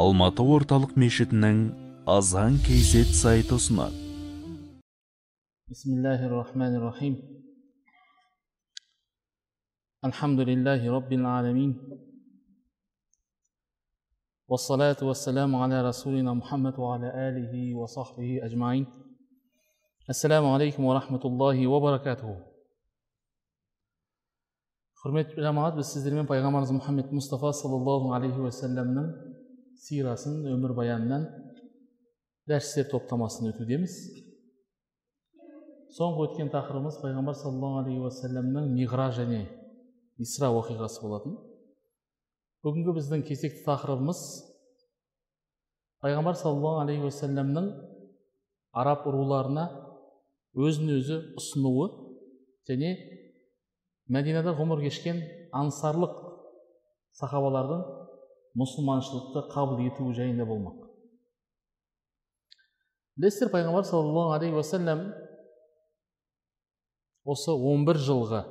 алматы орталық мешітінің азан kz сайты ұсынады بسم الله الرحمن الرحيم الحمد لله رب العالمين والصلاة والسلام على رسولنا محمد وعلى آله وصحبه أجمعين السلام عليكم ورحمة الله وبركاته құрметті жамағат біз сіздермен пайғамбарымыз мұхаммед мұстафа саллаллаху алейхи уассаламның сирасын өмірбаянынан дәрістер топтамасын өтудеміз соңғы өткен тақырыбымыз пайғамбар саллаллаху алейхи уассаламның миғра және исра оқиғасы болатын бүгінгі біздің кезекті тақырыбымыз пайғамбар саллаллаху алейхи уассаламның араб руларына өзін өзі ұсынуы және мәдинада ғұмыр кешкен ансарлық сахабалардың мұсылманшылықты қабыл етуі жайында болмақ. Білесіздер пайғамбар саллаллаху алейхи уассалам осы 11 жылғы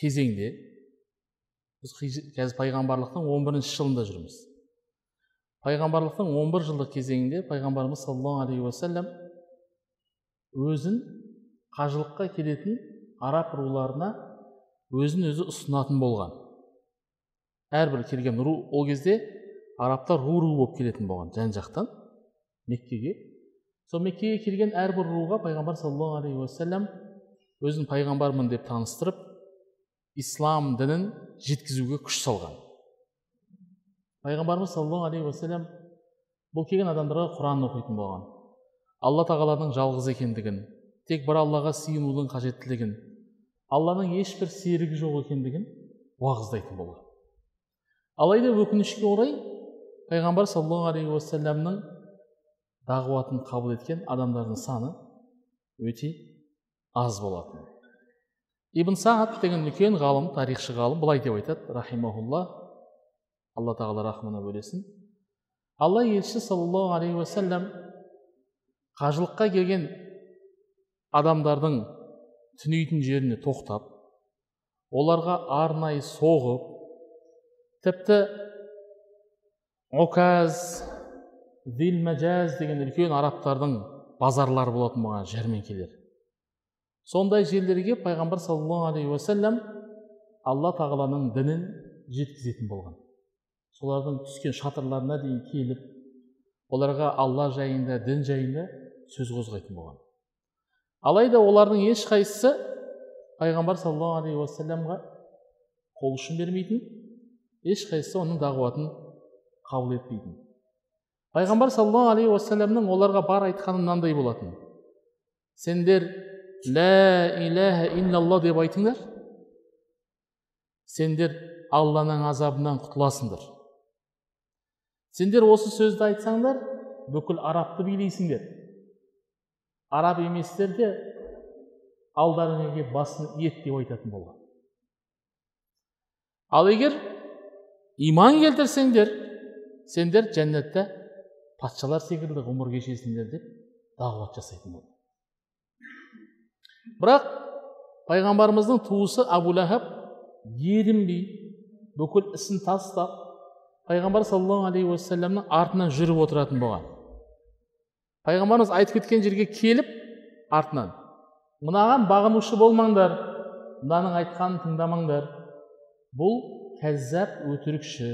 кезеңде біз қазір пайғамбарлықтың 11 жылында жүрміз. Пайғамбарлықтың 11 жылдық кезеңінде пайғамбарымыз саллаллаху алейхи уассалам өзін қажылыққа келетін араб руларына өзін өзі ұсынатын болған. Әрбір келген ру ол кезде арабтар ру ру болып келетін болған жан жақтан меккеге. Сол меккеге келген әрбір руға пайғамбар саллаллаху алейхи уассалам өзін пайғамбармын деп таныстырып ислам дінін жеткізуге күш салған. Пайғамбарымыз саллаллаху алейхи уассалам бұл келген адамдарға құран оқитын болған. Алла тағаланың жалғыз екендігін тек бір аллаға сыйынудың қажеттілігін алланың ешбір серігі жоқ екендігін уағыздайтын болған алайда өкінішке орай пайғамбар саллаллаху алейхи уассаламның дағуатын қабыл еткен адамдардың саны өте аз болатын. Ибн саад деген үлкен ғалым тарихшы ғалым былай деп айтады рахимахулла алла тағала рахымына бөлесін. Алла елшісі саллаллаху алейхи уассалам қажылыққа келген адамдардың түнейтін жеріне тоқтап оларға арнайы соғып тіпті оказ дилмәжаз деген үлкен арабтардың базарлары болатын болған жәрмеңкелер сондай жерлерге пайғамбар саллаллаху алейхи уассалам алла тағаланың дінін жеткізетін болған. Солардың түскен шатырларына дейін келіп оларға алла жайында дін жайында сөз қозғайтын болған. Алайда олардың ешқайсысы пайғамбар саллаллаху алейхи уассаламға қол ұшын бермейтін ешқайсысы оның дағуатын қабыл етпейтін. Пайғамбар саллаллаху алейхи уассаламның оларға бар айтқаны мынандай болатын. Сендер лә иләһә иллалла деп айтыңдар. Сендер алланың азабынан құтыласыңдар. Сендер осы сөзді айтсаңдар бүкіл арабты билейсіңдер. Араб еместер де алдарыңа келіп басын ет деп айтатын болған ал егер иман келтірсеңдер сендер жәннатта патшалар секілді ғұмыр кешесіңдер деп дағуат жасайтын болды бірақ пайғамбарымыздың туысы абу ләхаб ерінбей бүкіл ісін тастап пайғамбар саллаллаху алейхи уассаламның артынан жүріп отыратын болған. Пайғамбарымыз айтып кеткен жерге келіп артынан мынаған бағынушы болмаңдар мынаның айтқанын тыңдамаңдар. Бұл кәззап өтірікші.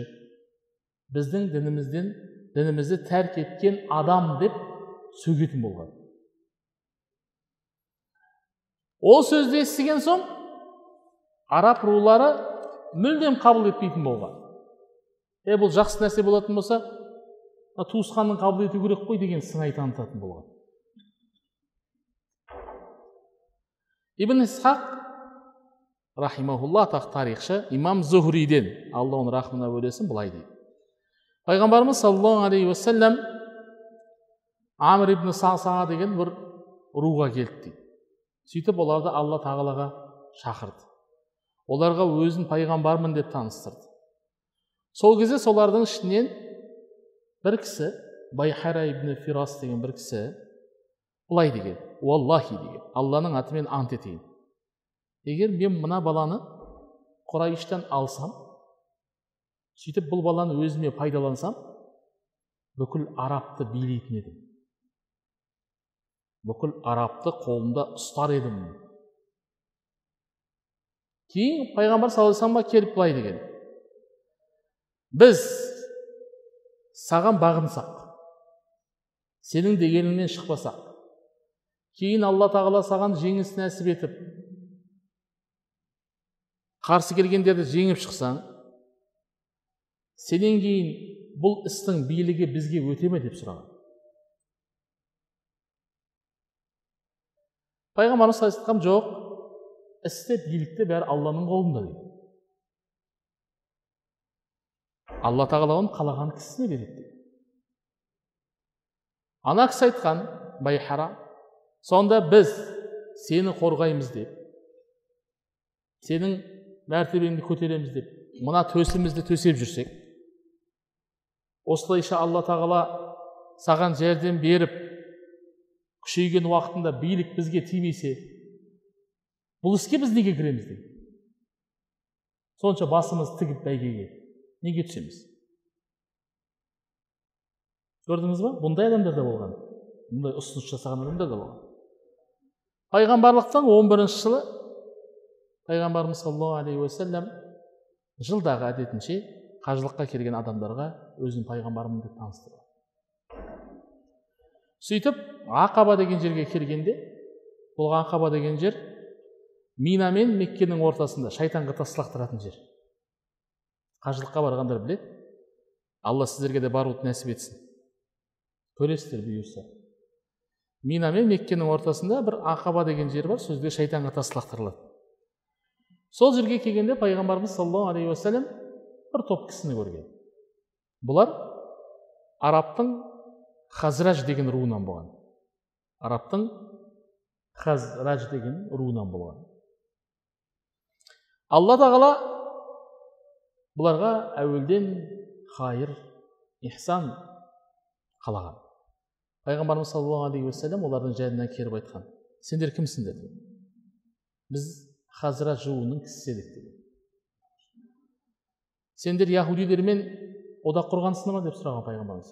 Біздің дінімізден дінімізді тәрк еткен адам деп сөгетін болған ол сөзді естіген соң араб рулары мүлдем қабыл етпейтін болған. Е бұл жақсы нәрсе болатын болса туысқанын қабыл ету керек қой деген сыңай танытатын болған. Ибн исхақ рахимахулла атақты тарихшы имам зухриден алла оны рахымына бөлесін былай дейді. Пайғамбарымыз саллаллаху алейхи уассалам амр ибн саса деген бір руға келді дейді. Сөйтіп оларды алла тағалаға шақырды. Оларға өзін пайғамбармын деп таныстырды. Сол кезде солардың ішінен бір кісі байхара ибн фирас деген бір кісі былай деген уаллахи деген алланың атымен ант етейін егер мен мына баланы құрайыштан алсам сөйтіп бұл баланы өзіме пайдалансам бүкіл арабты билейтін едім бүкіл арабты қолымда ұстар едім кейін пайғамбар саллаллаху алейhi келіп былай деген біз саған бағынсақ сенің дегеніңнен шықпасақ кейін алла тағала саған жеңіс нәсіп етіп қарсы келгендерді жеңіп шықсаң сенен кейін бұл істің билігі бізге өте ме деп сұраған. Пайғамбарымыз жоқ істі билікті бәрі алланың қолында дейді. Алла тағала оны қалаған кісісіне береді дейді. Ана кісі айтқан байхара сонда біз сені қорғаймыз деп сенің мәртебеңді көтереміз деп мына төсімізді төсеп жүрсек осылайша алла тағала саған жәрдем беріп күшейген уақытында билік бізге тимесе бұл іске біз неге кіреміз? дейді сонша басымыз тігіп бәйгеге. Неге түсеміз көрдіңіз ба? Бұндай адамдар да болған. Бұндай ұсыныс жасаған адамдар да болған. Пайғамбарлықтан он бірінші жылы пайғамбарымыз саллаллаху алейхи уассалам жылдағы әдетінше қажылыққа келген адамдарға өзін пайғамбармын деп таныстырды сөйтіп ақаба деген жерге келгенде бұл ақаба деген жер мина мен меккенің ортасында шайтанға тас лақтыратын жер. Қажылыққа барғандар біледі. Алла сіздерге де баруды нәсіп етсін. Көресіздер бұйырса. Мина мен меккенің ортасында бір ақаба деген жер бар сол шайтанға тас лақтырылады сол жерге келгенде пайғамбарымыз саллаллаху алейхи уассалам бір топ кісіні көрген. Бұлар арабтың хазраж деген руынан болған. Арабтың хазраж деген руынан болған. Алла тағала бұларға әуелден хайыр ихсан қалаған. Пайғамбарымыз саллаллаху алейхи уассалам олардың жайынан келіп айтқан сендер кімсіңдер? біз хазра жуының кісісі едік сендер яхудилермен одақ құрғансыңдар ма? деп сұраған пайғамбарымыз.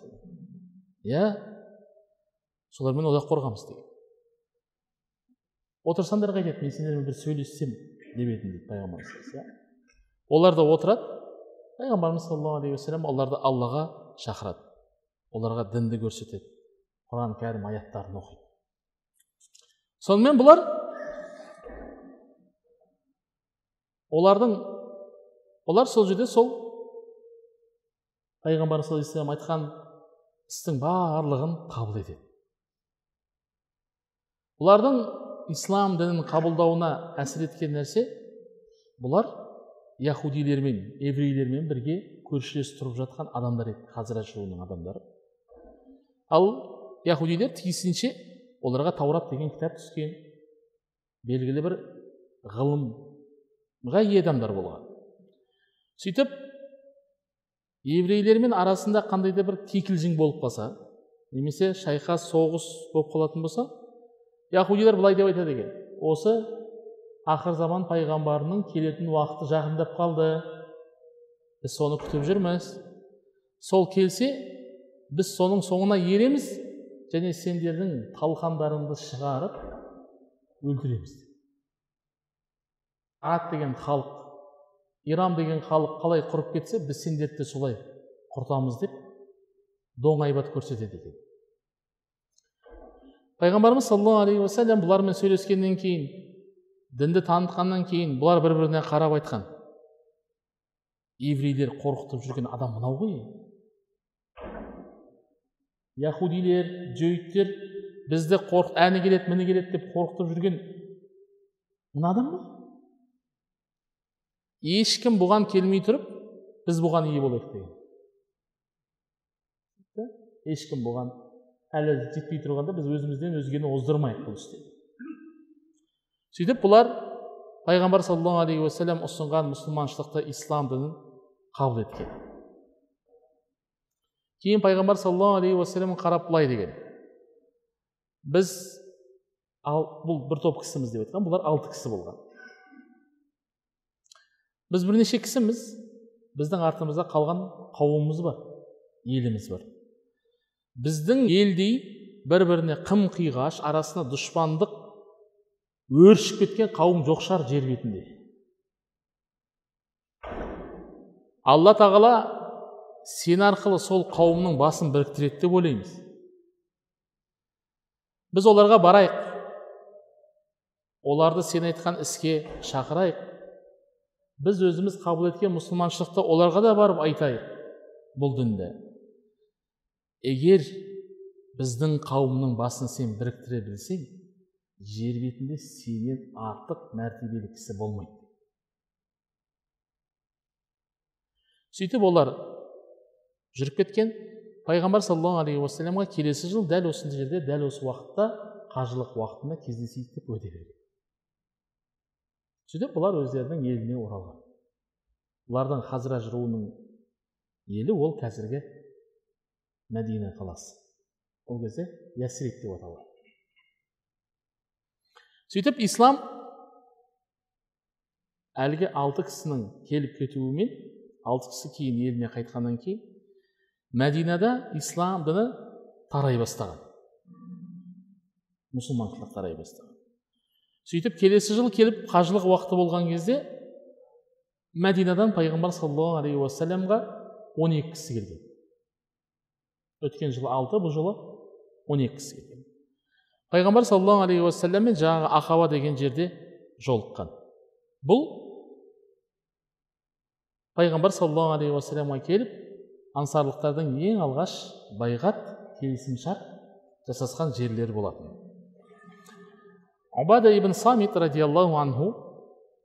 Иә солармен одақ құрғанбыз деген отырсаңдар қайтеді мен сендермен бір сөйлессем деп едім дейді пайғамбарымыз. Олар да отырады пайғамбарымыз саллаллаху алейхи уассалам оларды аллаға шақырады оларға дінді көрсетеді құран кәрім аяттарын оқиды сонымен бұлар олардың олар сол жерде сол пайғамбарымыз саллаллаху айтқан істің барлығын қабыл етеді бұлардың ислам дінін қабылдауына әсер еткен нәрсе бұлар яхудилермен еврейлермен бірге көршілес тұрып жатқан адамдар еді хазрат руының адамдары ал яхудилер тиісінше оларға таурат деген кітап түскен белгілі бір ғылымға ие адамдар болған сөйтіп еврейлермен арасында қандай да бір кикілжің болып қалса немесе шайқас соғыс болып қалатын болса яхудилер былай деп айтады екен осы ақыр заман пайғамбарының келетін уақыты жақындап қалды. Біз соны күтіп жүрміз. Сол келсе біз соның соңына ереміз және сендердің талқандарыңды шығарып өлтіреміз. Ат деген халық иран деген халық қалай құрып кетсе біз сендерді де солай құртамыз деп доңайбат көрсетеді екен. Пайғамбарымыз саллаллаху алейхи уассалам бұлармен сөйлескеннен кейін дінді танытқаннан кейін бұлар бір біріне қарап айтқан. Еврейлер қорқытып жүрген адам мынау ғой? Яхудилер жөйттер бізді қорқ әні келеді міне келеді деп қорқытып жүрген мына адам ғой ешкім бұған келмей тұрып біз бұған ие болайық деген. Ешкім бұған әлі жетпей тұрғанда біз өзімізден өзгені оздырмайық бұл істе. Сөйтіп бұлар пайғамбар саллаллаху алейхи уассалам ұсынған мұсылманшылықты ислам дінін қабыл еткен. Кейін пайғамбар саллаллаху алейхи уассалам қарап былай деген. Біз ал, бұл бір топ кісіміз деп айтқан бұлар алты кісі болған. Біз бірнеше кісіміз біздің артымызда қалған қауымымыз бар еліміз бар. Біздің елдей бір біріне қым қиғаш арасына дұшпандық өршіп кеткен қауым жоқ шығар жер бетінде. Алла тағала сен арқылы сол қауымның басын біріктіреді деп ойлаймыз. Біз оларға барайық. Оларды сен айтқан іске шақырайық. Біз өзіміз қабыл еткен мұсылманшылықты оларға да барып айтайық бұл дінді. Егер біздің қауымның басын сен біріктіре білсең жер бетінде сенен артық мәртебелі кісі болмайды. Сөйтіп олар жүріп кеткен пайғамбар саллаллаху алейхи уассаламға келесі жыл дәл осы жерде дәл осы уақытта қажылық уақытында кездесейік деп уәде берген. Сөйтіп бұлар өздерінің еліне оралған. Бұлардың хазраж руының елі ол қазіргі мәдина қаласы. Ол кезде ясриб деп аталады. Сөйтіп ислам әлгі алты кісінің келіп кетуімен алты кісі кейін еліне қайтқаннан кейін мәдинада ислам діні тарай бастаған. Мұсылманшылық тарай бастаған. Сөйтіп келесі жыл келіп қажылық уақыты болған кезде мәдинадан пайғамбар саллаллаху алейхи уассаламға он екі кісі келген. Өткен жылы алты бұл жылы он екі кісі келген. Пайғамбар саллаллаху алейхи уассаламмен жаңағы ақаба деген жерде жолыққан бұл пайғамбар саллаллаху алейхи уассаламға келіп ансарлықтардың ең алғаш байғат келісімшарт жасасқан жерлері болатын убада ибн самит радиаллаху анху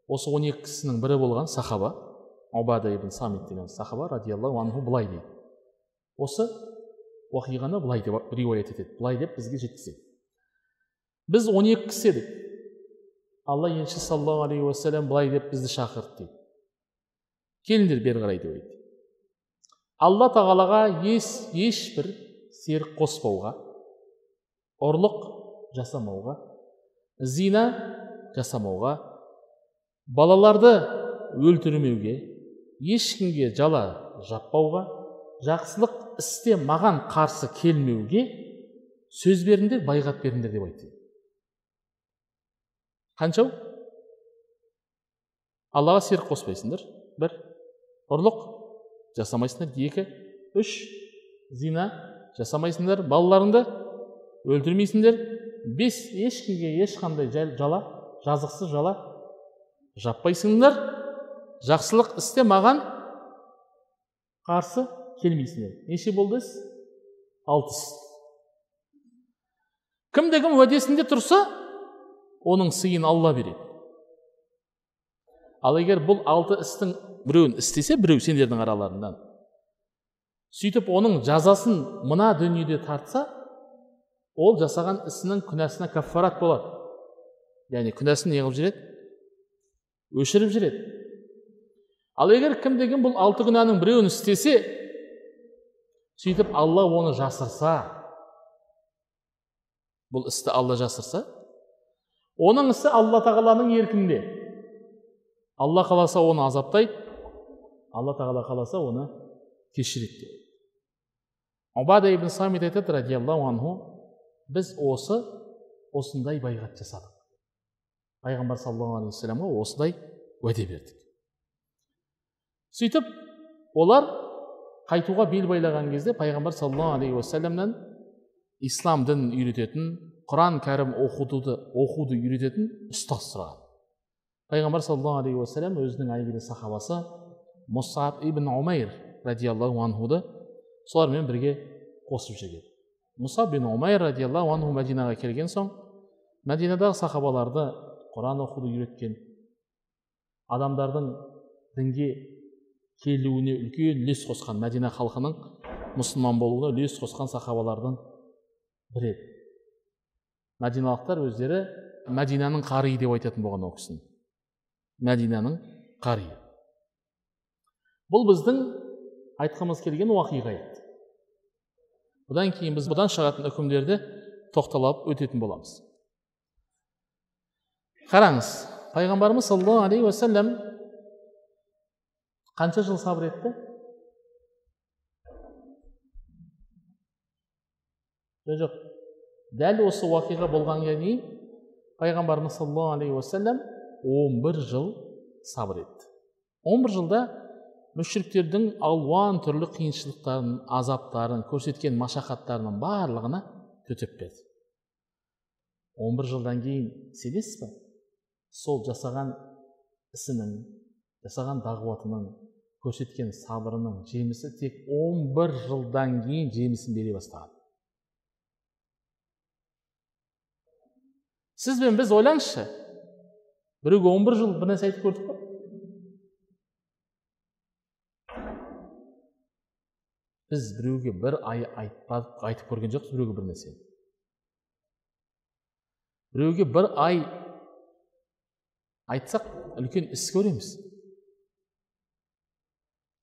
осы он екі кісінің бірі болған сахаба убада ибн самит деген сахаба радиаллаху анху былай дейді осы уақиғаны былай деп риуаят етеді былай деп бізге жеткізеді біз он екі кісі едік алла елшісі саллаллаху алейхи уассалам былай деп бізді шақырды дейді келіңдер бері қарай деп айтты алла тағалаға еш ешбір серік қоспауға ұрлық жасамауға зина жасамауға балаларды өлтірмеуге ешкімге жала жаппауға жақсылық істе маған қарсы келмеуге сөз беріңдер байғат беріңдер деп айтты қаншау аллаға серік қоспайсыңдар. Бір. Ұрлық жасамайсыңдар. Екі. Үш. Зина жасамайсыңдар. Балаларыңды өлтірмейсіңдер. Бес. Ешкімге ешқандай жала жазықсыз жала жаппайсыңдар. Жақсылық істе маған қарсы келмейсіңдер. Неше болды? Іс алты кімде кім уәдесінде тұрса оның сыйын алла береді. Ал егер бұл алты істің біреуін істесе біреу сендердің араларыңнан. Сөйтіп оның жазасын мына дүниеде тартса ол жасаған ісінің күнәсіне каффарат болады. Яғни күнәсін не қылып жібереді өшіріп жібереді ал егер кім бұл алты күнәнің біреуін істесе сөйтіп алла оны жасырса бұл істі алла жасырса оның ісі алла тағаланың еркінде. Алла қаласа оны азаптайды алла тағала қаласа оны кешіреді. Деп ибн самит айтады радиаллаху анху біз осы осындай байғат жасадық пайғамбар саллаллаху алейхи вассаламға осындай уәде бердік. Сөйтіп олар қайтуға бел байлаған кезде пайғамбар саллаллаху алейхи уассаламнан ислам дінін үйрететін құран кәрім оқуды оқуды үйрететін ұстаз сұраған пайғамбар саллаллаху алейхи уассалам өзінің әйгілі сахабасы мұсаб ибн умайр радиаллаху анхуды солармен бірге қосып жіберген мұса бин умайр радиаллаху анху мәдинаға келген соң мәдинадағы сахабаларды құран оқуды үйреткен адамдардың дінге келуіне үлкен үлес қосқан мәдина халқының мұсылман болуына үлес қосқан сахабалардың бірі еді мәдиналықтар өздері мәдинаның қариы деп айтатын болған ол кісіні. Мәдинаның қариы. Бұл біздің айтқымыз келген уақиға еді бұдан кейін біз бұдан шығатын үкімдерді тоқталып өтетін боламыз. Қараңыз пайғамбарымыз саллаллаху алейхи қанша жыл сабыр етті? Жоқ дәл осы уақиға болғаннан кейін пайғамбарымыз саллаллаху алейхи уассалам он бір жыл сабыр етті. он бір жылда мүшриктердің алуан түрлі қиыншылықтарын азаптарын көрсеткен машақаттарының барлығына төтеп берді. он бір жылдан кейін сенесіз ба? Сол жасаған ісінің жасаған дағуатының көрсеткен сабырының жемісі тек 11 жылдан кейін жемісін бере бастаған. Сіз бен біз ойлаңызшы біреуге 11 жыл бір нәрсе айтып көрдік па біз біреуге бір ай айтпадық айтып көрген жоқпыз біреуге бір нәрсе біреуге бір ай айтсақ үлкен іс көреміз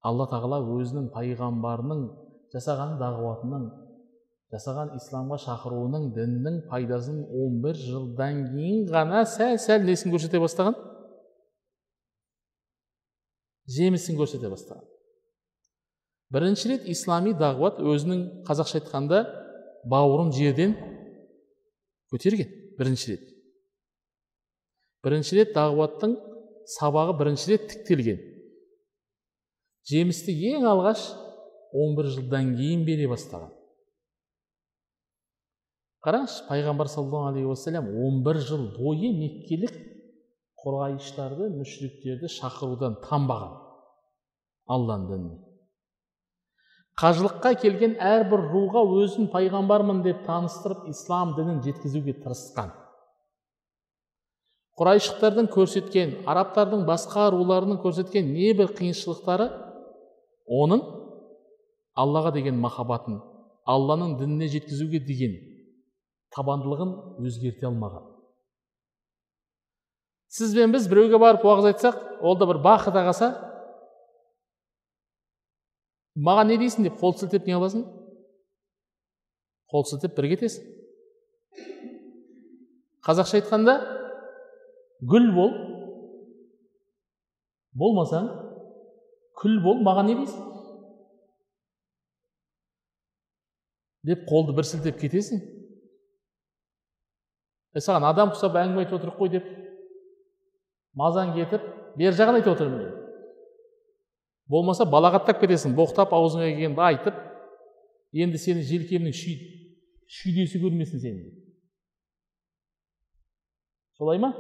алла тағала өзінің пайғамбарының жасаған дағуатының жасаған исламға шақыруының діннің пайдасын 11 жылдан кейін ғана сәл сәл несін көрсете бастаған. Жемісін көрсете бастаған. Бірінші рет ислами дағуат өзінің қазақша айтқанда бауырын жерден көтерген бірінші рет. Бірінші рет дағуаттың сабағы бірінші рет тіктелген. Жемісті ең алғаш 11 жылдан кейін бере бастаған. Қараңызшы пайғамбар саллаллаху алейхи уассалам 11 жыл бойы меккелік құрайыштарды мүшриктерді шақырудан танбаған алланың дініне. Қажылыққа келген әрбір руға өзін пайғамбармын деп таныстырып ислам дінін жеткізуге тырысқан. Құрайшықтардың көрсеткен арабтардың басқа руларының көрсеткен небір қиыншылықтары оның аллаға деген махаббатын алланың дініне жеткізуге деген табандылығын өзгерте алмаған. Сіз бен біз біреуге барып уағыз айтсақ ол да бір бақыт қалса маған не дейсің деп қол сілтеп не қыласың? Қол сілтеп бір кетесің қазақша айтқанда гүл бол. Болмасаң күл бол маған не дейсің? Деп қолды бір сілтеп кетесің. Саған адам құсап әңгіме айтып отырық қой деп мазаң кетіп бер жағын айтып отырмын мен. Болмаса балағаттап кетесің боқтап аузыңа келгенді айтып енді сені желкемнің шүй, шүйдесі көрмесін сені солай ма?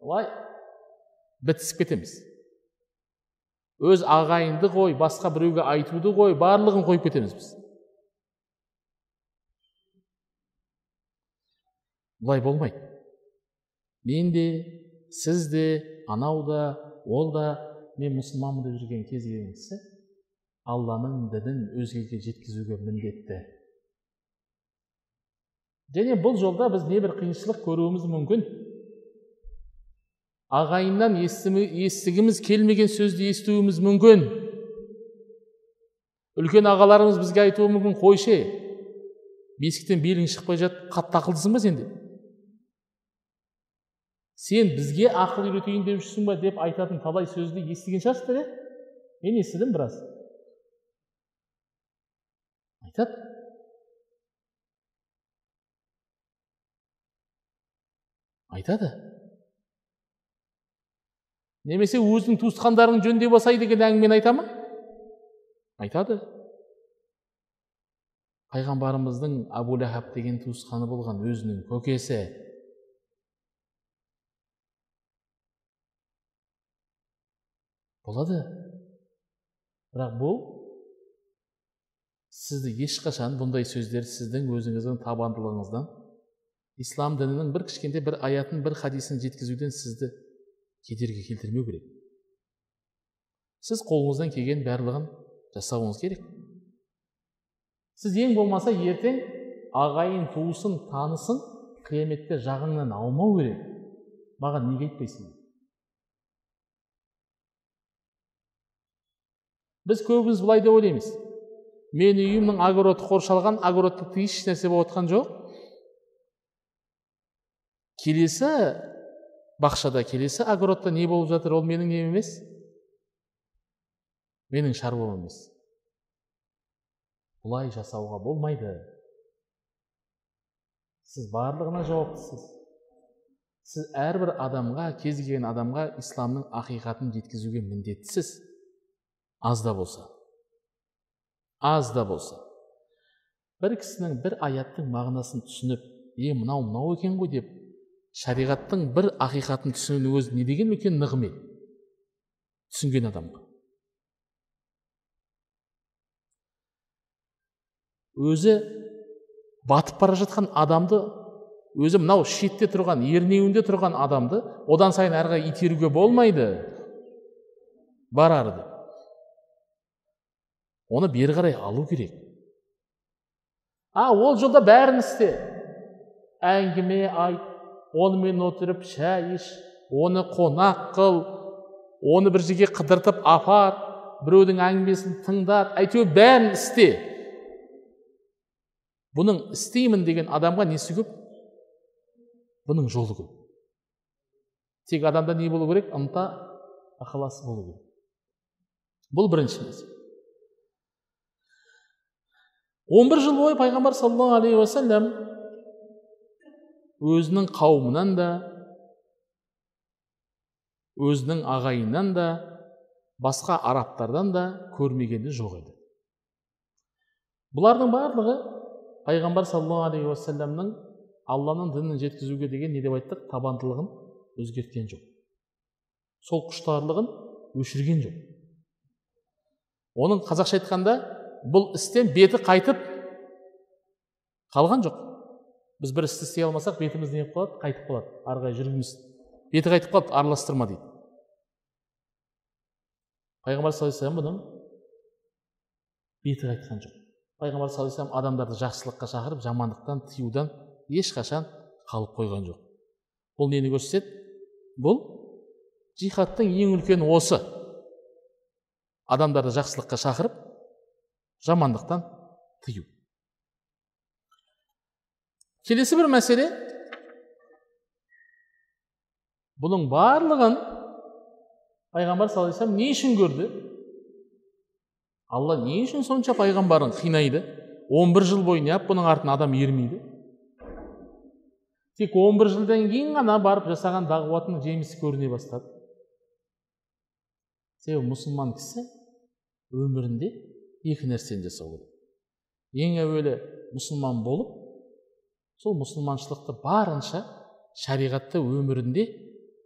Былай бітісіп кетеміз. Өз ағайынды қой басқа біреуге айтуды қой барлығын қойып кетеміз біз. Бұлай болмайды. Мен де сіз де анау да ол да мен мұсылманмын деп жүрген кез келген кісі алланың дінін өзгеге жеткізуге міндетті. Және бұл жолда біз небір қиыншылық көруіміз мүмкін. Ағайыннан естігіміз келмеген сөзді естуіміз мүмкін. Үлкен ағаларымыз бізге айтуы мүмкін қойшы бесіктен белің шықпай жатып қатты ақылдысың ба сен деп. Сен бізге ақыл үйретейін деп жүрсің ба деп айтатын талай сөзді естіген шығарсыздар иә мен естідім біраз. Айтады. Айтады. Немесе өзінің туысқандарын жөндеп алсай деген әңгімені айта ма? Айтады. Пайғамбарымыздың абу ләхаб деген туысқаны болған өзінің көкесі болады. Бірақ бұл сізді ешқашан бұндай сөздер сіздің өзіңіздің табандылығыңыздан ислам дінінің бір кішкентай бір аятын бір хадисін жеткізуден сізді кедергі келтірмеу керек. Сіз қолыңыздан келген барлығын жасауыңыз керек. Сіз ең болмаса ертең ағайын туысын танысын қияметте жағыңнан алмау керек. Маған неге айтпайсың? Біз көбіміз былай деп ойлаймыз мен үйімнің огороды қоршалған огородта еш нәрсе болып жатқан жоқ келесі бақшада келесі огородта не болып жатыр ол менің нем емес менің шаруам емес бұлай жасауға болмайды сіз барлығына жауаптысыз сіз әрбір адамға кез келген адамға исламның ақиқатын жеткізуге міндеттісіз аз да болса аз да болса бір кісінің бір аяттың мағынасын түсініп е мынау мынау екен ғой деп шариғаттың бір ақиқатын түсіну өзі не деген екен нығмет түсінген адамға өзі батып бара жатқан адамды өзі мынау шетте тұрған ернеуінде тұрған адамды одан сайын әрі қарай итеруге болмайды барар деп оны бері қарай алу керек. А ол жолда бәрін істе. Әңгіме айт онымен отырып шай іш оны қонақ қыл оны бір жерге қыдыртып апар біреудің әңгімесін тыңдат әйтеуір бәрін істе. Бұның істеймін деген адамға несі көп? Бұның жолы көп. Тек адамда не болу керек? Ынта ықылас болу керек. Бұл бірінші мәселе. Он бір жыл бойы пайғамбар саллаллаху алейхи уассалам өзінің қауымынан да өзінің ағайынынан да басқа арабтардан да көрмегені жоқ еді. Бұлардың барлығы пайғамбар саллаллаху алейхи уассаламның алланың дінін жеткізуге деген не деп айттық? Табандылығын өзгерткен жоқ. Сол құштарлығын өшірген жоқ. Оның қазақша айтқанда бұл істен беті қайтып қалған жоқ. Біз бір істі істей алмасақ бетіміз не қалады? Қайтып қалады. Ары қарай жүргіміз беті қайтып қалады араластырма дейді. Пайғамбар саллаллаху алейhi бұның беті қайтқан жоқ. Пайғамбар саллаллаху адамдарды жақсылыққа шақырып жамандықтан тыюдан ешқашан қалып қойған жоқ. Бұл нені көрсетеді? Бұл джихадтың ең үлкені осы. Адамдарды жақсылыққа шақырып жамандықтан тыю. Келесі бір мәселе. Бұның барлығын пайғамбар саллаллаху алейhi не үшін көрді? Алла не үшін сонша пайғамбарын қинайды? 11 жыл бойы неғып бұның артына адам ермейді? Тек 11 жылдан кейін ғана барып жасаған дағуатының жемісі көріне бастады. Себебі мұсылман кісі өмірінде екі нәрсені жасау керек. Ең әуелі мұсылман болып сол мұсылманшылықты барынша шариғатты өмірінде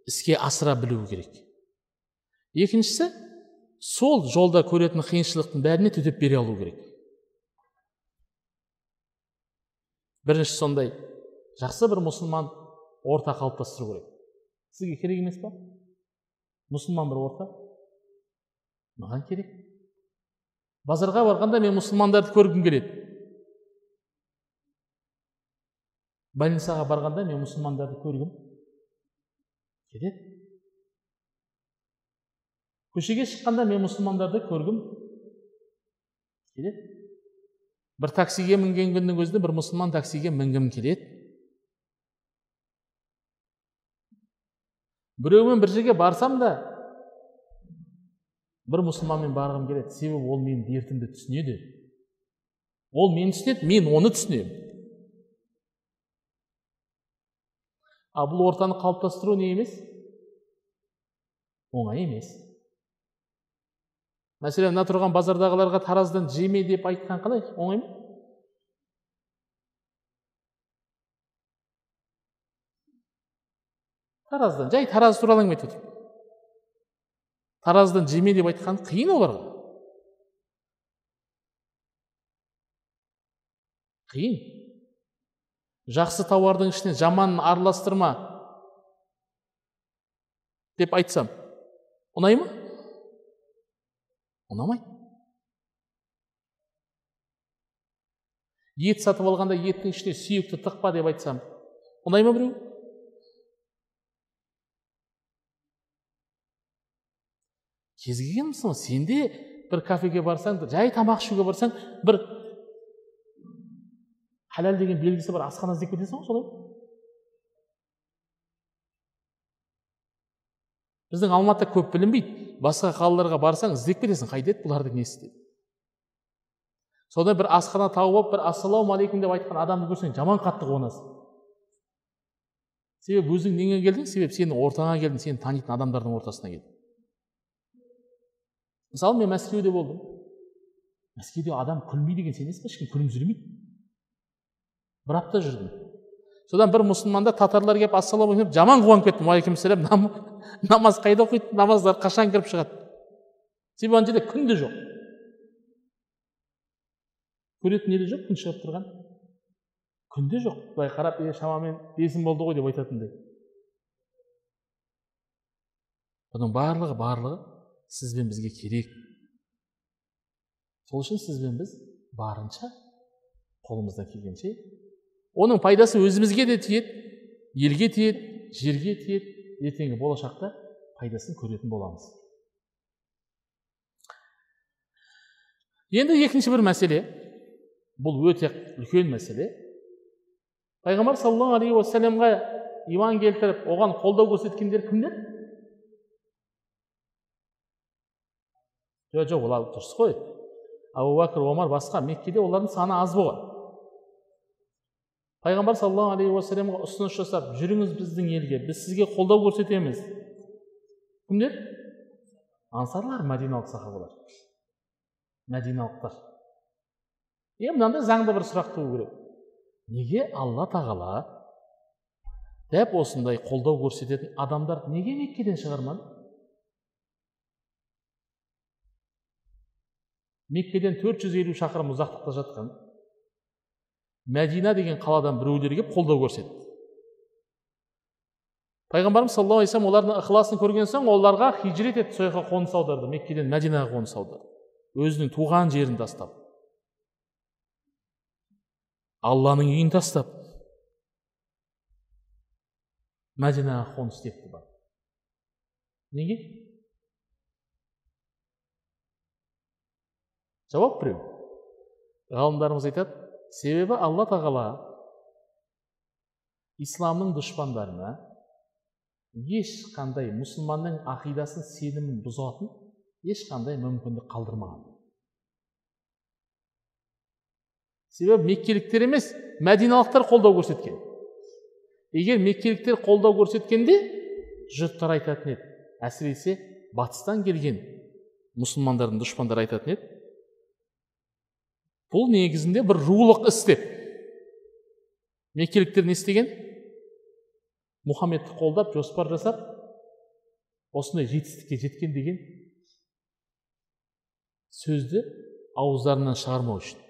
іске асыра білу керек. Екіншісі сол жолда көретін қиыншылықтың бәріне төтеп бере алу керек. Бірінші сондай жақсы бір мұсылман орта қалыптастыру керек. Сізге керек емес па? Мұсылман бір орта? Маған керек. Базарға барғанда мен мұсылмандарды көргім келеді. Больницаға барғанда мен мұсылмандарды көргім келеді. Көшеге шыққанда мен мұсылмандарды көргім келеді. Бір таксиге мінген күннің өзінде бір мұсылман таксиге мінгім келеді. Біреумен бір жерге барсам да бір мұсылманмен барғым келеді себебі ол менің дертімді түсінеді ол мені түсінеді мен оны түсінемін а бұл ортаны қалыптастыру не емес оңай емес мәселен мына тұрған базардағыларға тараздан жеме деп айтқан қалай оңай ма тараздан жай тараз туралы әңгіме айтып тараздан жеме деп айтқан қиын оларға қиын. Жақсы тауардың ішіне жаманын араластырма деп айтсам ұнай ма? Ұнамайды ет сатып алғанда еттің ішіне сүйекті тықпа деп айтсам ұнай ма біреу? Кез келген мысалы сенде бір кафеге барсаң жай тамақ ішуге барсаң бір халал деген белгісі бар асхана іздеп кетесің ғой солай біздің алматыда көп білінбейді басқа қалаларға барсаң іздеп кетесің қайда еді бұлардың несі деп сонда бір асхана тауып алып бір ассалаумағалейкум деп айтқан адамды көрсең жаман қатты қуанасың себебі өзің неге келдің себебі сенің ортаңа келдің сені танитын адамдардың ортасына келдің мысалы мен мәскеуде болдым мәскеуде адам күлмейді екен сенесің ба ешкім күлімсіремейді бір апта жүрдім содан бір мұсылманда татарлар келіп ассалаумағалейкум деп жаман қуанып кеттім уағалейкумассалам намаз қайда оқиды намаздар қашан кіріп шығады себебі ана жерде күн де жоқ көретін не де жоқ күн шығып тұрған күн де жоқ былай қарап е шамамен бесін болды ғой деп айтатындай бұның барлығы барлығы сіз бен бізге керек. Сол үшін сіз бен біз барынша қолымыздан келгенше оның пайдасы өзімізге де тиеді елге тиеді жерге тиеді ертеңгі болашақта пайдасын көретін боламыз. Енді екінші бір мәселе бұл өте үлкен мәселе. Пайғамбар саллаллаху алейхи уассаламға иман келтіріп оған қолдау көрсеткендер кімдер? Жоқ жоқ олар дұрыс қой абу бәкір омар басқа меккеде олардың саны аз болған пайғамбар саллаллаху алейхи уассаламға ұсыныс жасап жүріңіз біздің елге біз сізге қолдау көрсетеміз кімдер ансарлар мәдиналық сахабалар мәдиналықтар енді мынандай заңды бір сұрақ туу керек неге алла тағала дәп осындай қолдау көрсететін адамдар неге меккеден шығармады меккеден 450 шақырым ұзақтықта жатқан мәдина деген қаладан біреулер келіп қолдау көрсетті пайғамбарымыз саллаллаху алейхи вассалам олардың ықыласын көрген соң оларға хижрет етті сол жаққа қоныс аударды меккеден мәдинаға қоныс аударды өзінің туған жерін тастап алланың үйін тастап мәдинаға қоныс тепті неге жауап біреу ғалымдарымыз айтады себебі алла тағала исламның дұшпандарына ешқандай мұсылманның ақидасын сенімін бұзатын ешқандай мүмкіндік қалдырмаған. Себебі меккеліктер емес мәдиналықтар қолдау көрсеткен. Егер меккеліктер қолдау көрсеткенде жұрттар айтатын еді әсіресе батыстан келген мұсылмандардың дұшпандары айтатын еді бұл негізінде бір рулық іс деп. Меккеліктер не істеген мұхаммедті қолдап жоспар жасап осындай жетістікке жеткен деген сөзді ауыздарынан шығармау үшін.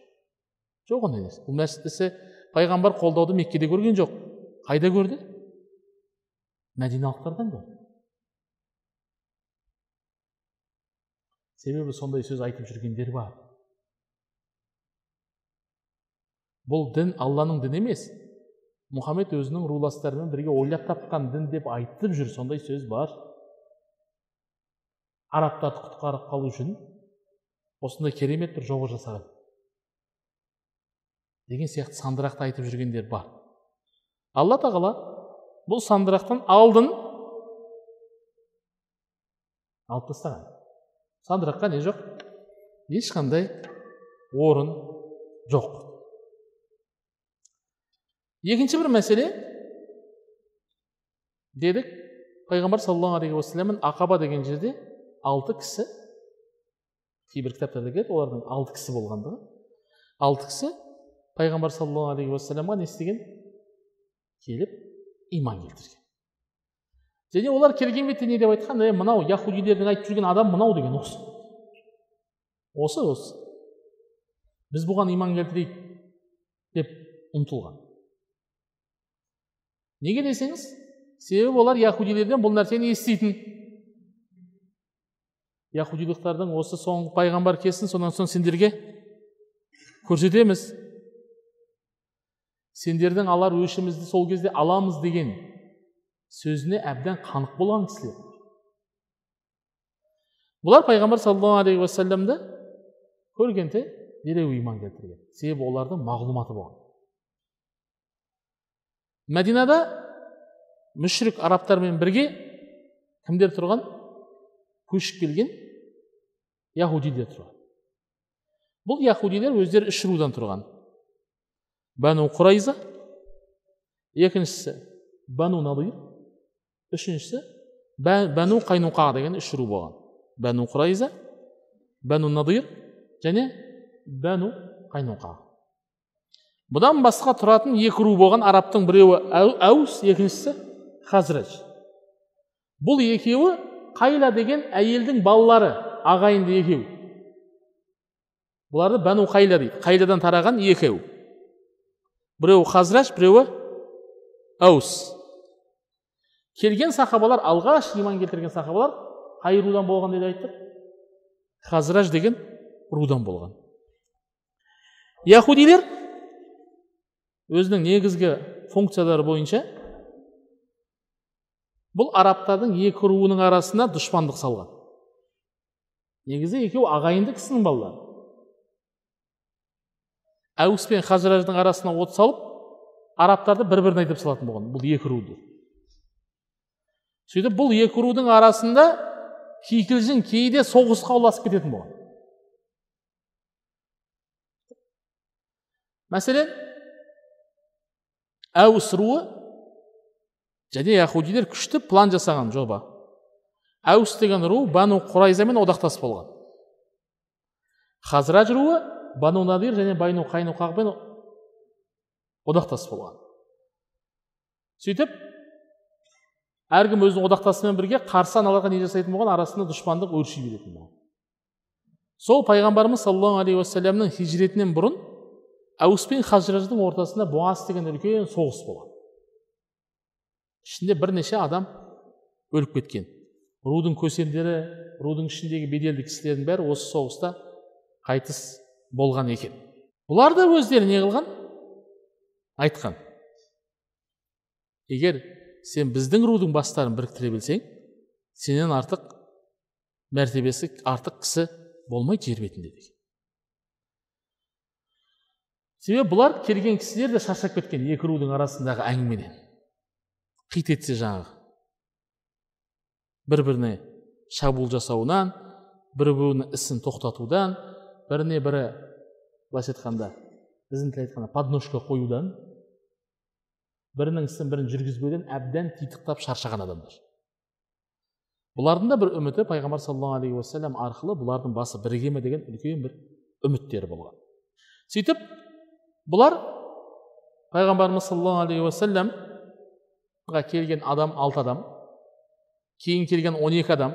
Жоқ ондай нәрсе. Бұл мәселесі пайғамбар қолдауды меккеде көрген жоқ. Қайда көрді? Мәдиналықтардан көрді. Себебі сондай сөз айтып жүргендер бар. Бұл дін алланың діні емес. Мұхаммед өзінің руластарымен бірге ойлап тапқан дін деп айтып жүр. Сондай сөз бар. Арабтарды құтқарып қалу үшін осындай керемет бір жоба жасаған. Деген сияқты сандырақты айтып жүргендер бар. Алла тағала бұл сандырақтан алдын алып тастаған. Сандыраққа не жоқ? Ешқандай орын жоқ. Екінші бір мәселе дедік пайғамбар саллаллаху алейхи уассаламның ақаба деген жерде алты кісі кейбір кітаптарда келеді олардың алты кісі болғандығы алты кісі пайғамбар саллаллаху алейхи уассаламға не істеген келіп иман келтірген және олар келген бетте не деп айтқан е мынау яхудилердің айтып жүрген адам мынау деген осы осы осы біз бұған иман келтірейік деп ұмтылған неге десеңіз себебі олар яхудилерден бұл нәрсені еститін яхудилықтардың осы соңғы пайғамбар келсін содан соң сендерге көрсетеміз сендердің алар өшімізді сол кезде аламыз деген сөзіне әбден қанық болған кісілер бұлар пайғамбар саллаллаху алейхи уассаламды көргенде дереу иман келтірген себебі олардың мағлұматы болған мәдинада мүшрик арабтармен бірге кімдер тұрған көшіп келген яхудилер тұрған бұл яхудилер өздері үш рудан тұрған бәну құрайза екіншісі бәну надир үшіншісі бәну қайнуқа деген үш ру болған бәну құрайза бәну надир және бәну қайнуқа бұдан басқа тұратын екі ру болған арабтың біреуі әус екіншісі хазраж бұл екеуі қайла деген әйелдің балалары ағайынды екеу. Бұларды бәну қайла дейді. Қайладан тараған екеу. Біреуі хазраж біреуі әус. Келген сахабалар алғаш иман келтірген сахабалар қай рудан болған деп айттық? Хазраж деген рудан болған. Яхудилер өзінің негізгі функциялары бойынша бұл арабтардың екі руының арасына дұшпандық салған. Негізі екеуі ағайынды кісінің балалары. Әус пен хазраждың арасына от салып арабтарды бір бірін айдап салатын болған бұл екі руды. Сөйтіп бұл екі рудың арасында кикілжің кейде соғысқа ұласып кететін болған. Мәселен әус руы және яхудилер күшті план жасаған жоба. Әус деген ру бану құрайзамен одақтас болған. Хазраж руы бану надир және байну қайнуқағымен одақтас болған. Сөйтіп әркім өзінің одақтасымен бірге қарсы аналарға не жасайтын болған арасында дұшпандық өрши беретін болған. Сол пайғамбарымыз саллаллаху алейхи уассаламның хижретінен бұрын әус пен хажраждың ортасында буас деген үлкен соғыс болған ішінде бірнеше адам өліп кеткен рудың көсемдері рудың ішіндегі беделді кісілердің бәрі осы соғыста қайтыс болған екен бұлар да өздері не қылған айтқан егер сен біздің рудың бастарын біріктіре білсең сенен артық мәртебесі артық кісі болмайды жер бетінде деген себебі бұлар келген кісілер де шаршап кеткен екі рудың арасындағы әңгімеден. Қит етсе жаңағы. Бір біріне шабуыл жасауынан бір бірінің ісін тоқтатудан біріне бірі былайша айтқанда біздің тіл айтқанда подножка қоюдан бірінің ісін бірін жүргізбеуден әбден титықтап шаршаған адамдар. Бұлардың да бір үміті пайғамбар саллаллаху алейхи уассалам арқылы бұлардың басы біріге ме деген үлкен бір үміттері болған. Сөйтіп бұлар пайғамбарымыз саллаллаху алейхи уассаламға келген адам алты адам кейін келген он екі адам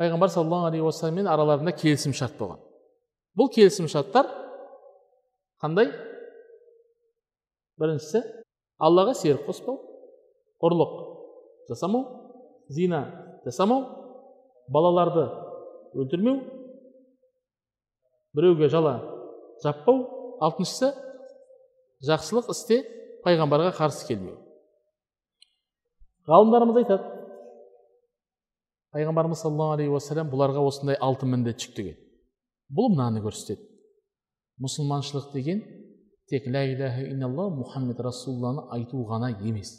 пайғамбар саллаллаху алейхи уассаламмен араларында келісім шарт болған бұл келісім шарттар қандай біріншісі аллаға серік қоспау ұрлық жасамау зина жасамау балаларды өлтірмеу біреуге жала жаппау алтыншысы жақсылық істе пайғамбарға қарсы келмеу. Ғалымдарымыз айтады пайғамбарымыз саллаллаху алейхи уассалам бұларға осындай алты міндет жүктеген. Бұл мынаны көрсетеді. Мұсылманшылық деген тек лә иляха илlalла мұхаммед расулалланы айту ғана емес.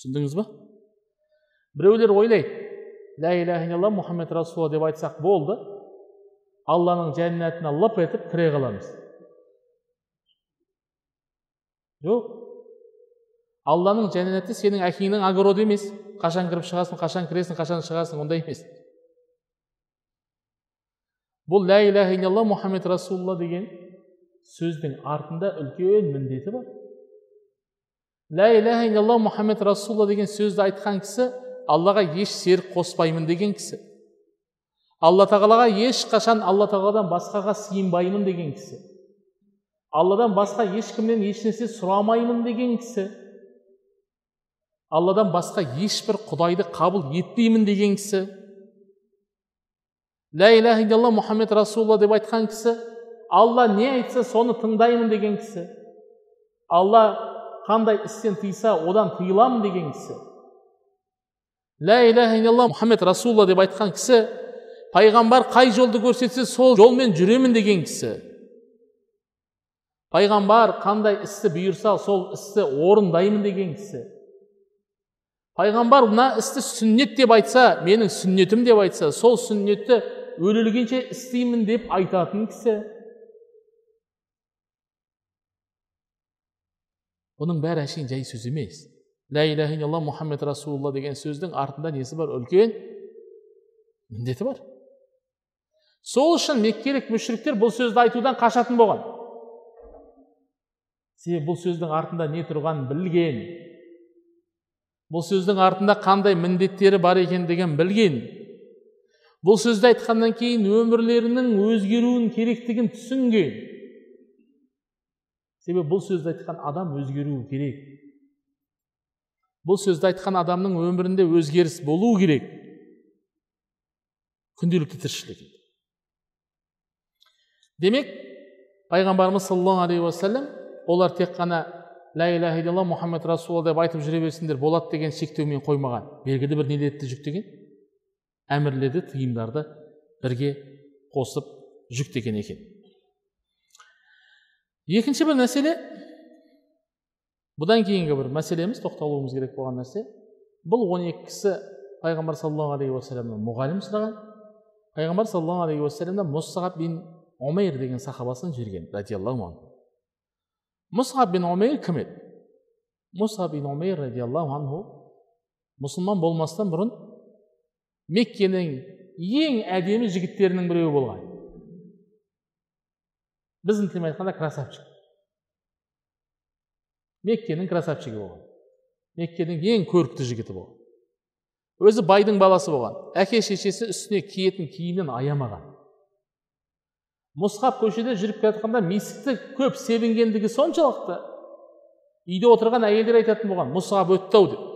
Түсіндіңіз ба? Біреулер ойлайды лә иляха илlalла мұхаммед расулалла деп айтсақ болды алланың жәннатына лып етіп кіре қаламыз. Жоқ. Алланың жәннаты сенің әкеңнің огороды емес. Қашан кіріп шығасың қашан кіресің қашан шығасың ондай емес. Бұл лә иляха илlalла мұхаммед расулалла деген сөздің артында үлкен міндеті бар. Лә иляха илlalла мұхаммед расулалла деген сөзді айтқан кісі аллаға еш серік қоспаймын деген кісі. Алла тағалаға ешқашан алла тағаладан басқаға сыйынбаймын деген кісі. Алладан басқа ешкімнен ешнәрсе сұрамаймын деген кісі. Алладан басқа ешбір құдайды қабыл етпеймін деген кісі. Лә иляха илlalла мұхаммед расулалла деп айтқан кісі алла не айтса соны тыңдаймын деген кісі. Алла қандай істен тыйса одан тыйыламын деген кісі. Лә иляха илlalла мұхаммед расулалла деп айтқан кісі пайғамбар қай жолды көрсетсе сол жолмен жүремін деген кісі пайғамбар қандай істі бұйырса сол істі орындаймын деген кісі пайғамбар мына істі сүннет деп айтса менің сүннетім деп айтса сол сүннетті өлілгенше істеймін деп айтатын кісі бұның бәрі әшейін жай сөз емес лә иляха илlalла мұхаммед расулалла деген сөздің артында несі бар үлкен міндеті бар сол үшін меккелік мүшриктер бұл сөзді айтудан қашатын болған. Себебі бұл сөздің артында не тұрғанын білген. Бұл сөздің артында қандай міндеттері бар екендігін білген. Бұл сөзді айтқаннан кейін өмірлерінің өзгеруін керектігін түсінген. Себебі бұл сөзді айтқан адам өзгеруі керек. Бұл сөзді айтқан адамның өмірінде өзгеріс болу керек. Күнделікті тіршілігінде демек пайғамбарымыз саллаллаху алейхи уассалам олар тек қана лә иляха илlalла мұхаммед расулалла деп айтып жүре берсіндер болады деген шектеумен қоймаған белгілі бір нелерді жүктеген әмірлерді тыйымдарды бірге қосып жүктеген екен екінші бір мәселе бұдан кейінгі бір мәселеміз тоқталуымыз керек болған нәрсе бұл он екі кісі пайғамбар саллаллаху алейхи уассаламнан мұғалім сұраған пайғамбар саллаллаху алейхи уассаламнан мұсағаб бин омейр деген сахабасын жіберген радиаллаху анху мұсғаб бин омейр кім еді мұсғаб бин омейр радиаллаху анху мұсылман болмастан бұрын меккенің ең әдемі жігіттерінің біреуі болған біздің тілмен айтқанда красавчик меккенің красавчигі болған меккенің ең көрікті жігіті болған өзі байдың баласы болған әке шешесі үстіне киетін киімнен аямаған мұсхаб көшеде жүріп келе жатқанда мисікті көп себінгендігі соншалықты үйде отырған әйелдер айтатын болған мұсхаб өтті ау деп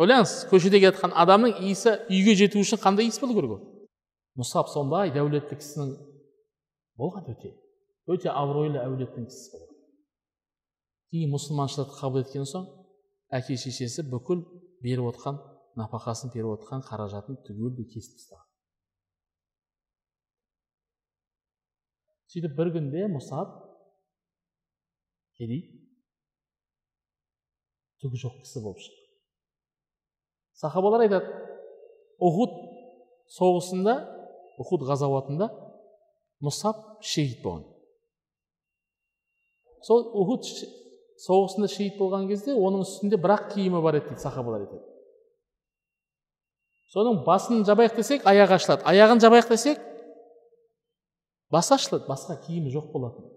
ойлаңыз көшеде келе жатқан адамның иісі үйге жету үшін қандай иіс болу керек ол мұсап сондай дәулетті кісінің болған өте өте абыройлы әулеттің кісісі болған кейін мұсылманшылықты қабыл еткен соң әке шешесі бүкіл беріп отқан нәпақасын беріп отқан қаражатын түгелдей кесіп тастаған. Сөйтіп бір күнде мұсап кедей түгі жоқ кісі болып шықты. Сахабалар айтады ұхуд соғысында ұхуд ғазауатында мұсап шейіт болған сол ұхуд соғысында шейіт болған кезде оның үстінде бірақ киімі бар еді дейді сахабалар айтады. Соның басын жабайық десек аяғы ашылады. Аяғын жабайық десек басы ашылады басқа киімі жоқ болатын.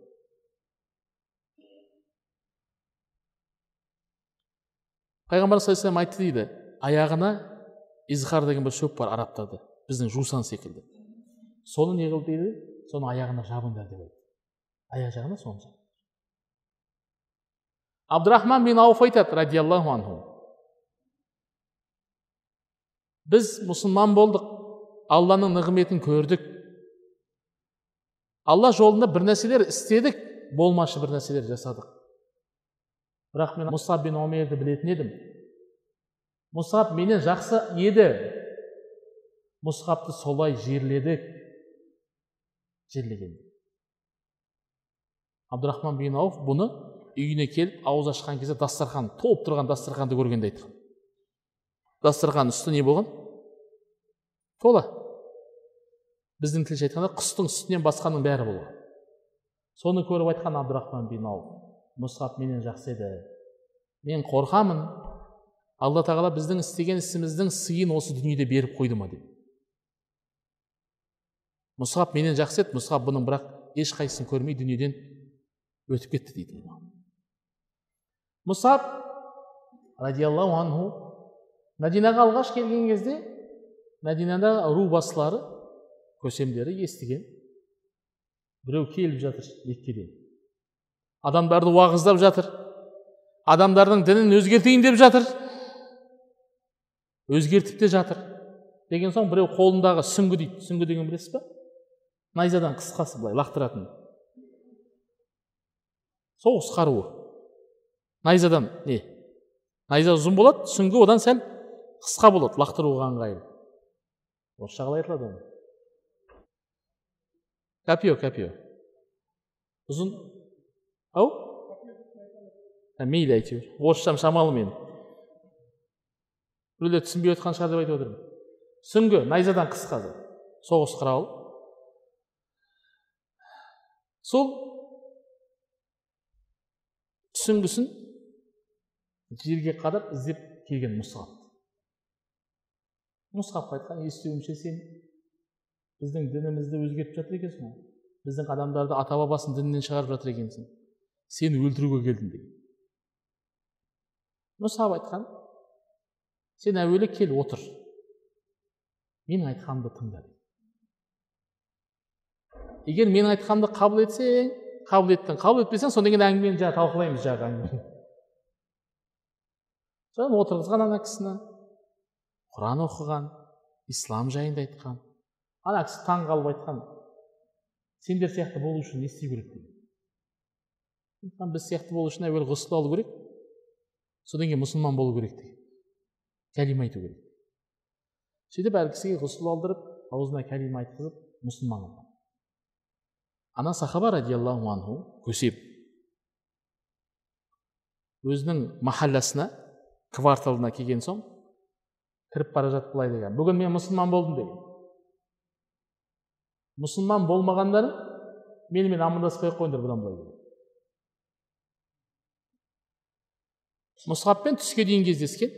Пайғамбар саллаллаху алейhi айтты дейді аяғына изхар деген бір шөп бар арабтарда біздің жусан секілді. Соны не қыл дейді? Соны аяғына жабыңдар деп айтты. Аяқ жағына соны абдурахман бин ауф айтады радиаллаху анху біз мұсылман болдық алланың нығметін көрдік. Алла жолында бір нәрселер істедік болмашы бір нәрселер жасадық. Бірақ мен мұсаб бин омерді білетін едім. Мұсаб менен жақсы еді. Мұсхабты солай жерледік. Жерлеген. Абдурахман бин ауф бұны үйіне келіп ауыз ашқан кезде дастархан толып тұрған дастарханды көргенде айтқан дастархан үсті не болған? Тола біздің тілше айтқанда құстың үстінен басқаның бәрі болған. Соны көріп айтқан абдурахман бин ауф мұсхаб менен жақсы еді. Мен қорқамын. Алла тағала біздің істеген ісіміздің сыйын осы дүниеде беріп қойды ма? деп. Мұсхаб менен жақсы еді. Мұсхаб бұның бірақ ешқайсысын көрмей дүниеден өтіп кетті дейді мұсаб радиаллаху анху мәдинаға алғаш келген кезде мәдинада ру басылары көсемдері естіген. Біреу келіп жатыр меккеден адамдарды уағыздап жатыр. Адамдардың дінін өзгертейін деп жатыр. Өзгертіп те жатыр. Деген соң біреу қолындағы сүңгі дейді. Сүңгі деген білесіз ба? Найзадан қысқасы былай лақтыратын. Соғыс қаруы. Найзадан не? Найза ұзын болады сүңгі одан сәл қысқа болады лақтыруға ыңғайлы орысша қалай айтылады оны? Копье копье. Ұзын. Ау? Ә, мейлі әйтеуір. Орысшам шамалы менің біреулер түсінбей отқан шығар деп айтып отырмын. Сүңгі найзадан қыс қазір соғыс құралы сол сүңгісін жерге қадап іздеп келген мұсғап мұсғапқа айтқан естуімше сен? біздің дінімізді өзгертіп жатыр екенсің ғой. біздің адамдарды ата бабасының дінінен шығарып жатыр екенсің. сені өлтіруге келдім деген. мұсап айтқан. сен әуелі кел отыр. менің айтқанымды тыңда егер менің айтқанымды қабыл етсең қабыл еттің. қабыл етпесең содан кейін әңгімені жаңағы талқылаймыз жаңағы әңгімені отырғызған ана кісіні. Құран оқыған ислам жайында айтқан. Ана кісі таң қалып айтқан сендер сияқты болу үшін не істеу керек? деген біз сияқты болу үшін әуелі ғұсыл алу керек содан кейін мұсылман болу керек деген кәлима айту керек. Сөйтіп әр кісіге ғұсыл алдырып аузына кәлима айтқызып мұсылман қылған ана сахаба радиаллаху анху көсеп өзінің махалласына кварталына келген соң кіріп бара жатып былай деген. Бүгін мен мұсылман болдым деген. Мұсылман болмағандар менімен амандаспай ақ қойыңдар бұдан былай деген. Мұсғаппен түске дейін кездескен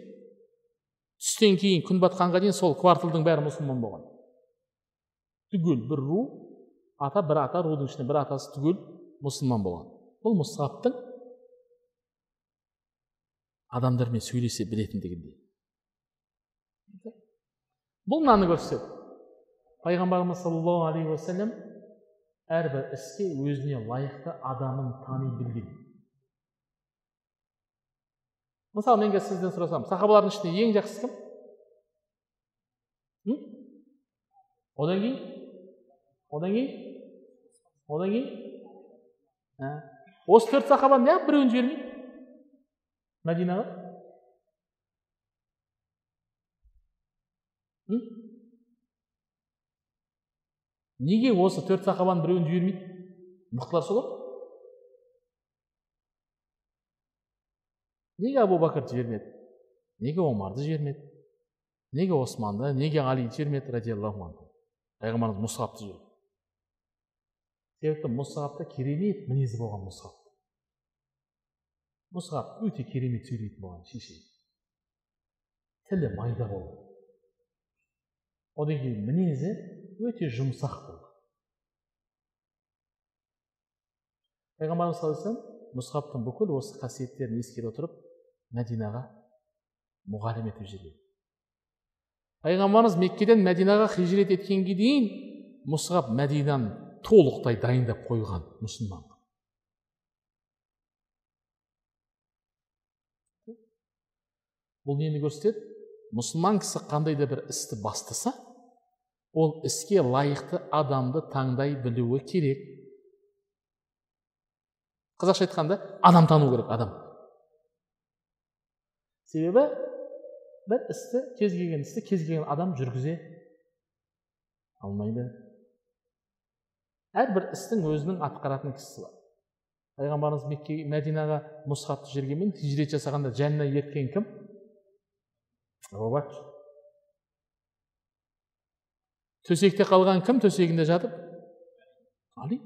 түстен кейін күн батқанға дейін сол кварталдың бәрі мұсылман болған. Түгел бір ру ата бір ата рудың ішінде бір атасы түгел мұсылман болған. Бұл мұсғаптың адамдармен сөйлесе білетіндігінде бұл мынаны көрсетеді пайғамбарымыз саллаллаху алейхи уассалам әрбір іске өзіне лайықты адамын тани білген мысалы мен қазір сізден сұрасам сахабалардың ішінде ең жақсысы кім одан кейін одан кейін одан кейін осы төрт сахабаны неғып біреуін жібермейді мәдинаға неге осы төрт сахабаның біреуін жібермейді? Мықтылар солар. Неге абу бәкірді жібермеді? Неге омарды жібермеді? Неге османды неге алиді жібермеді? Радиаллаху анху. Пайғамбарымыз мұсғапты жіберді. Себепті мұсғапта керемет мінезі болған мұсғап мұсғап өте керемет сөйлейтін болған шеше тілі майда болды одан кейін мінезі өте жұмсақ пайғамбарымыз саллаллаху алейhi мұсғаптың бүкіл осы қасиеттерін ескере отырып мәдинаға мұғалім етіп жіберген пайғамбарымыз меккеден мәдинаға хижрет еткенге дейін мұсғап мәдинаны толықтай дайындап қойған мұсылман. Бұл нені көрсетеді? Мұсылман кісі қандай да бір істі бастаса ол іске лайықты адамды таңдай білуі керек. Қазақша айтқанда адам тану керек адам. Себебі бір істі кез келген істі кез келген адам жүргізе алмайды. Әрбір істің өзінің атқаратын кісісі бар. Пайғамбарымыз мекке мәдинаға мұсхабты жібергенмен хижрет жасағанда жанына ерткен кім? Бакр төсекте қалған кім төсегінде жатып? Али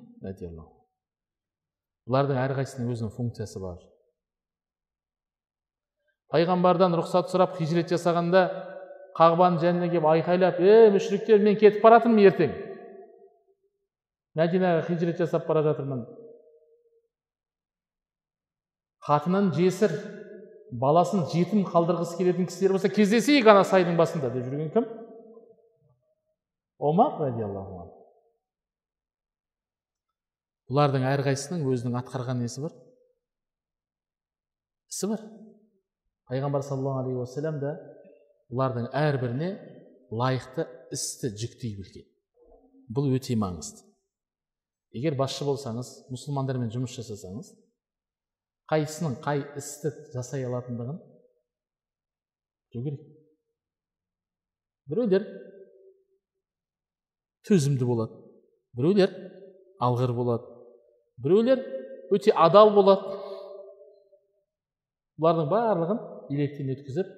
бұлардың әрқайсысының өзінің функциясы бар. Пайғамбардан рұқсат сұрап хижрет жасағанда қағбаның жанына келіп айқайлап е мүшриктер мен кетіп бара жатырмын ертең мәдинаға хижрет жасап бара жатырмын. Қатынын жесір баласын жетім қалдырғысы келетін кісілер болса кездесейік ана сайдың басында деп жүрген кім? Омар радиаллаху бұлардың әрқайсысының өзінің атқарған несі бар? Ісі бар. Пайғамбар саллаллаху алейхи уассалам да бұлардың әрбіріне лайықты істі жүктей білген. Бұл өте маңызды. Егер басшы болсаңыз мұсылмандармен жұмыс жасасаңыз қайсының қай істі жасай алатындығын білу керек. Біреулер төзімді болады. Біреулер алғыр болады біреулер өте адал болады бұлардың барлығын електен өткізіп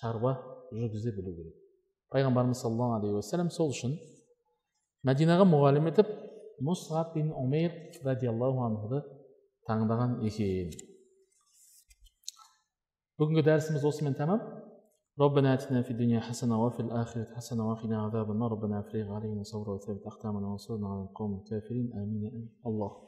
шаруа жүргізе білу керек пайғамбарымыз саллаллаху алейхи уассалам сол үшін мәдинаға мұғалім етіп мұсғаб бин умейр радиаллаху анхуды таңдаған екен бүгінгі дәрісіміз осымен тәмам ربنا آتنا في الدنيا حسنة وفي الآخرة حسنة وقنا عذاب النار ربنا افرغ علينا صبرا وثبت أقدامنا وانصرنا على القوم الكافرين آمين آمين الله